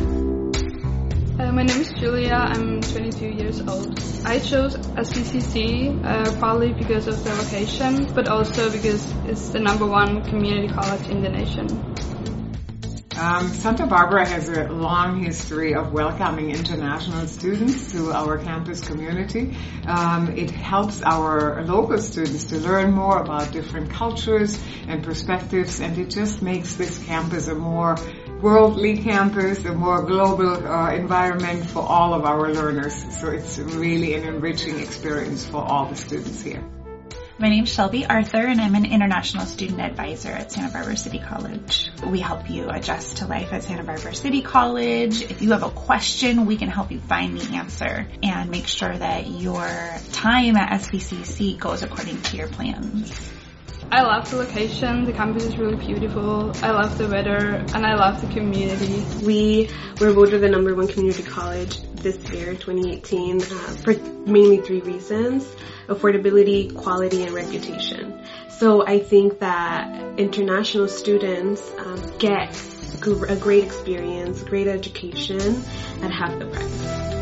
Uh, my name is Julia. I'm 22 years old. I chose SBCC uh, partly because of the location, but also because it's the number one community college in the nation. Um, Santa Barbara has a long history of welcoming international students to our campus community. Um, it helps our local students to learn more about different cultures and perspectives, and it just makes this campus a more worldly campus, a more global uh, environment for all of our learners. So it's really an enriching experience for all the students here. My name's Shelby Arthur and I'm an international student advisor at Santa Barbara City College. We help you adjust to life at Santa Barbara City College. If you have a question, we can help you find the answer and make sure that your time at SBCC goes according to your plans. I love the location. The campus is really beautiful. I love the weather and I love the community. We were voted the number one community college this year, 2018, uh, for mainly three reasons. Affordability, quality, and reputation. So I think that international students um, get a great experience, great education and half the price.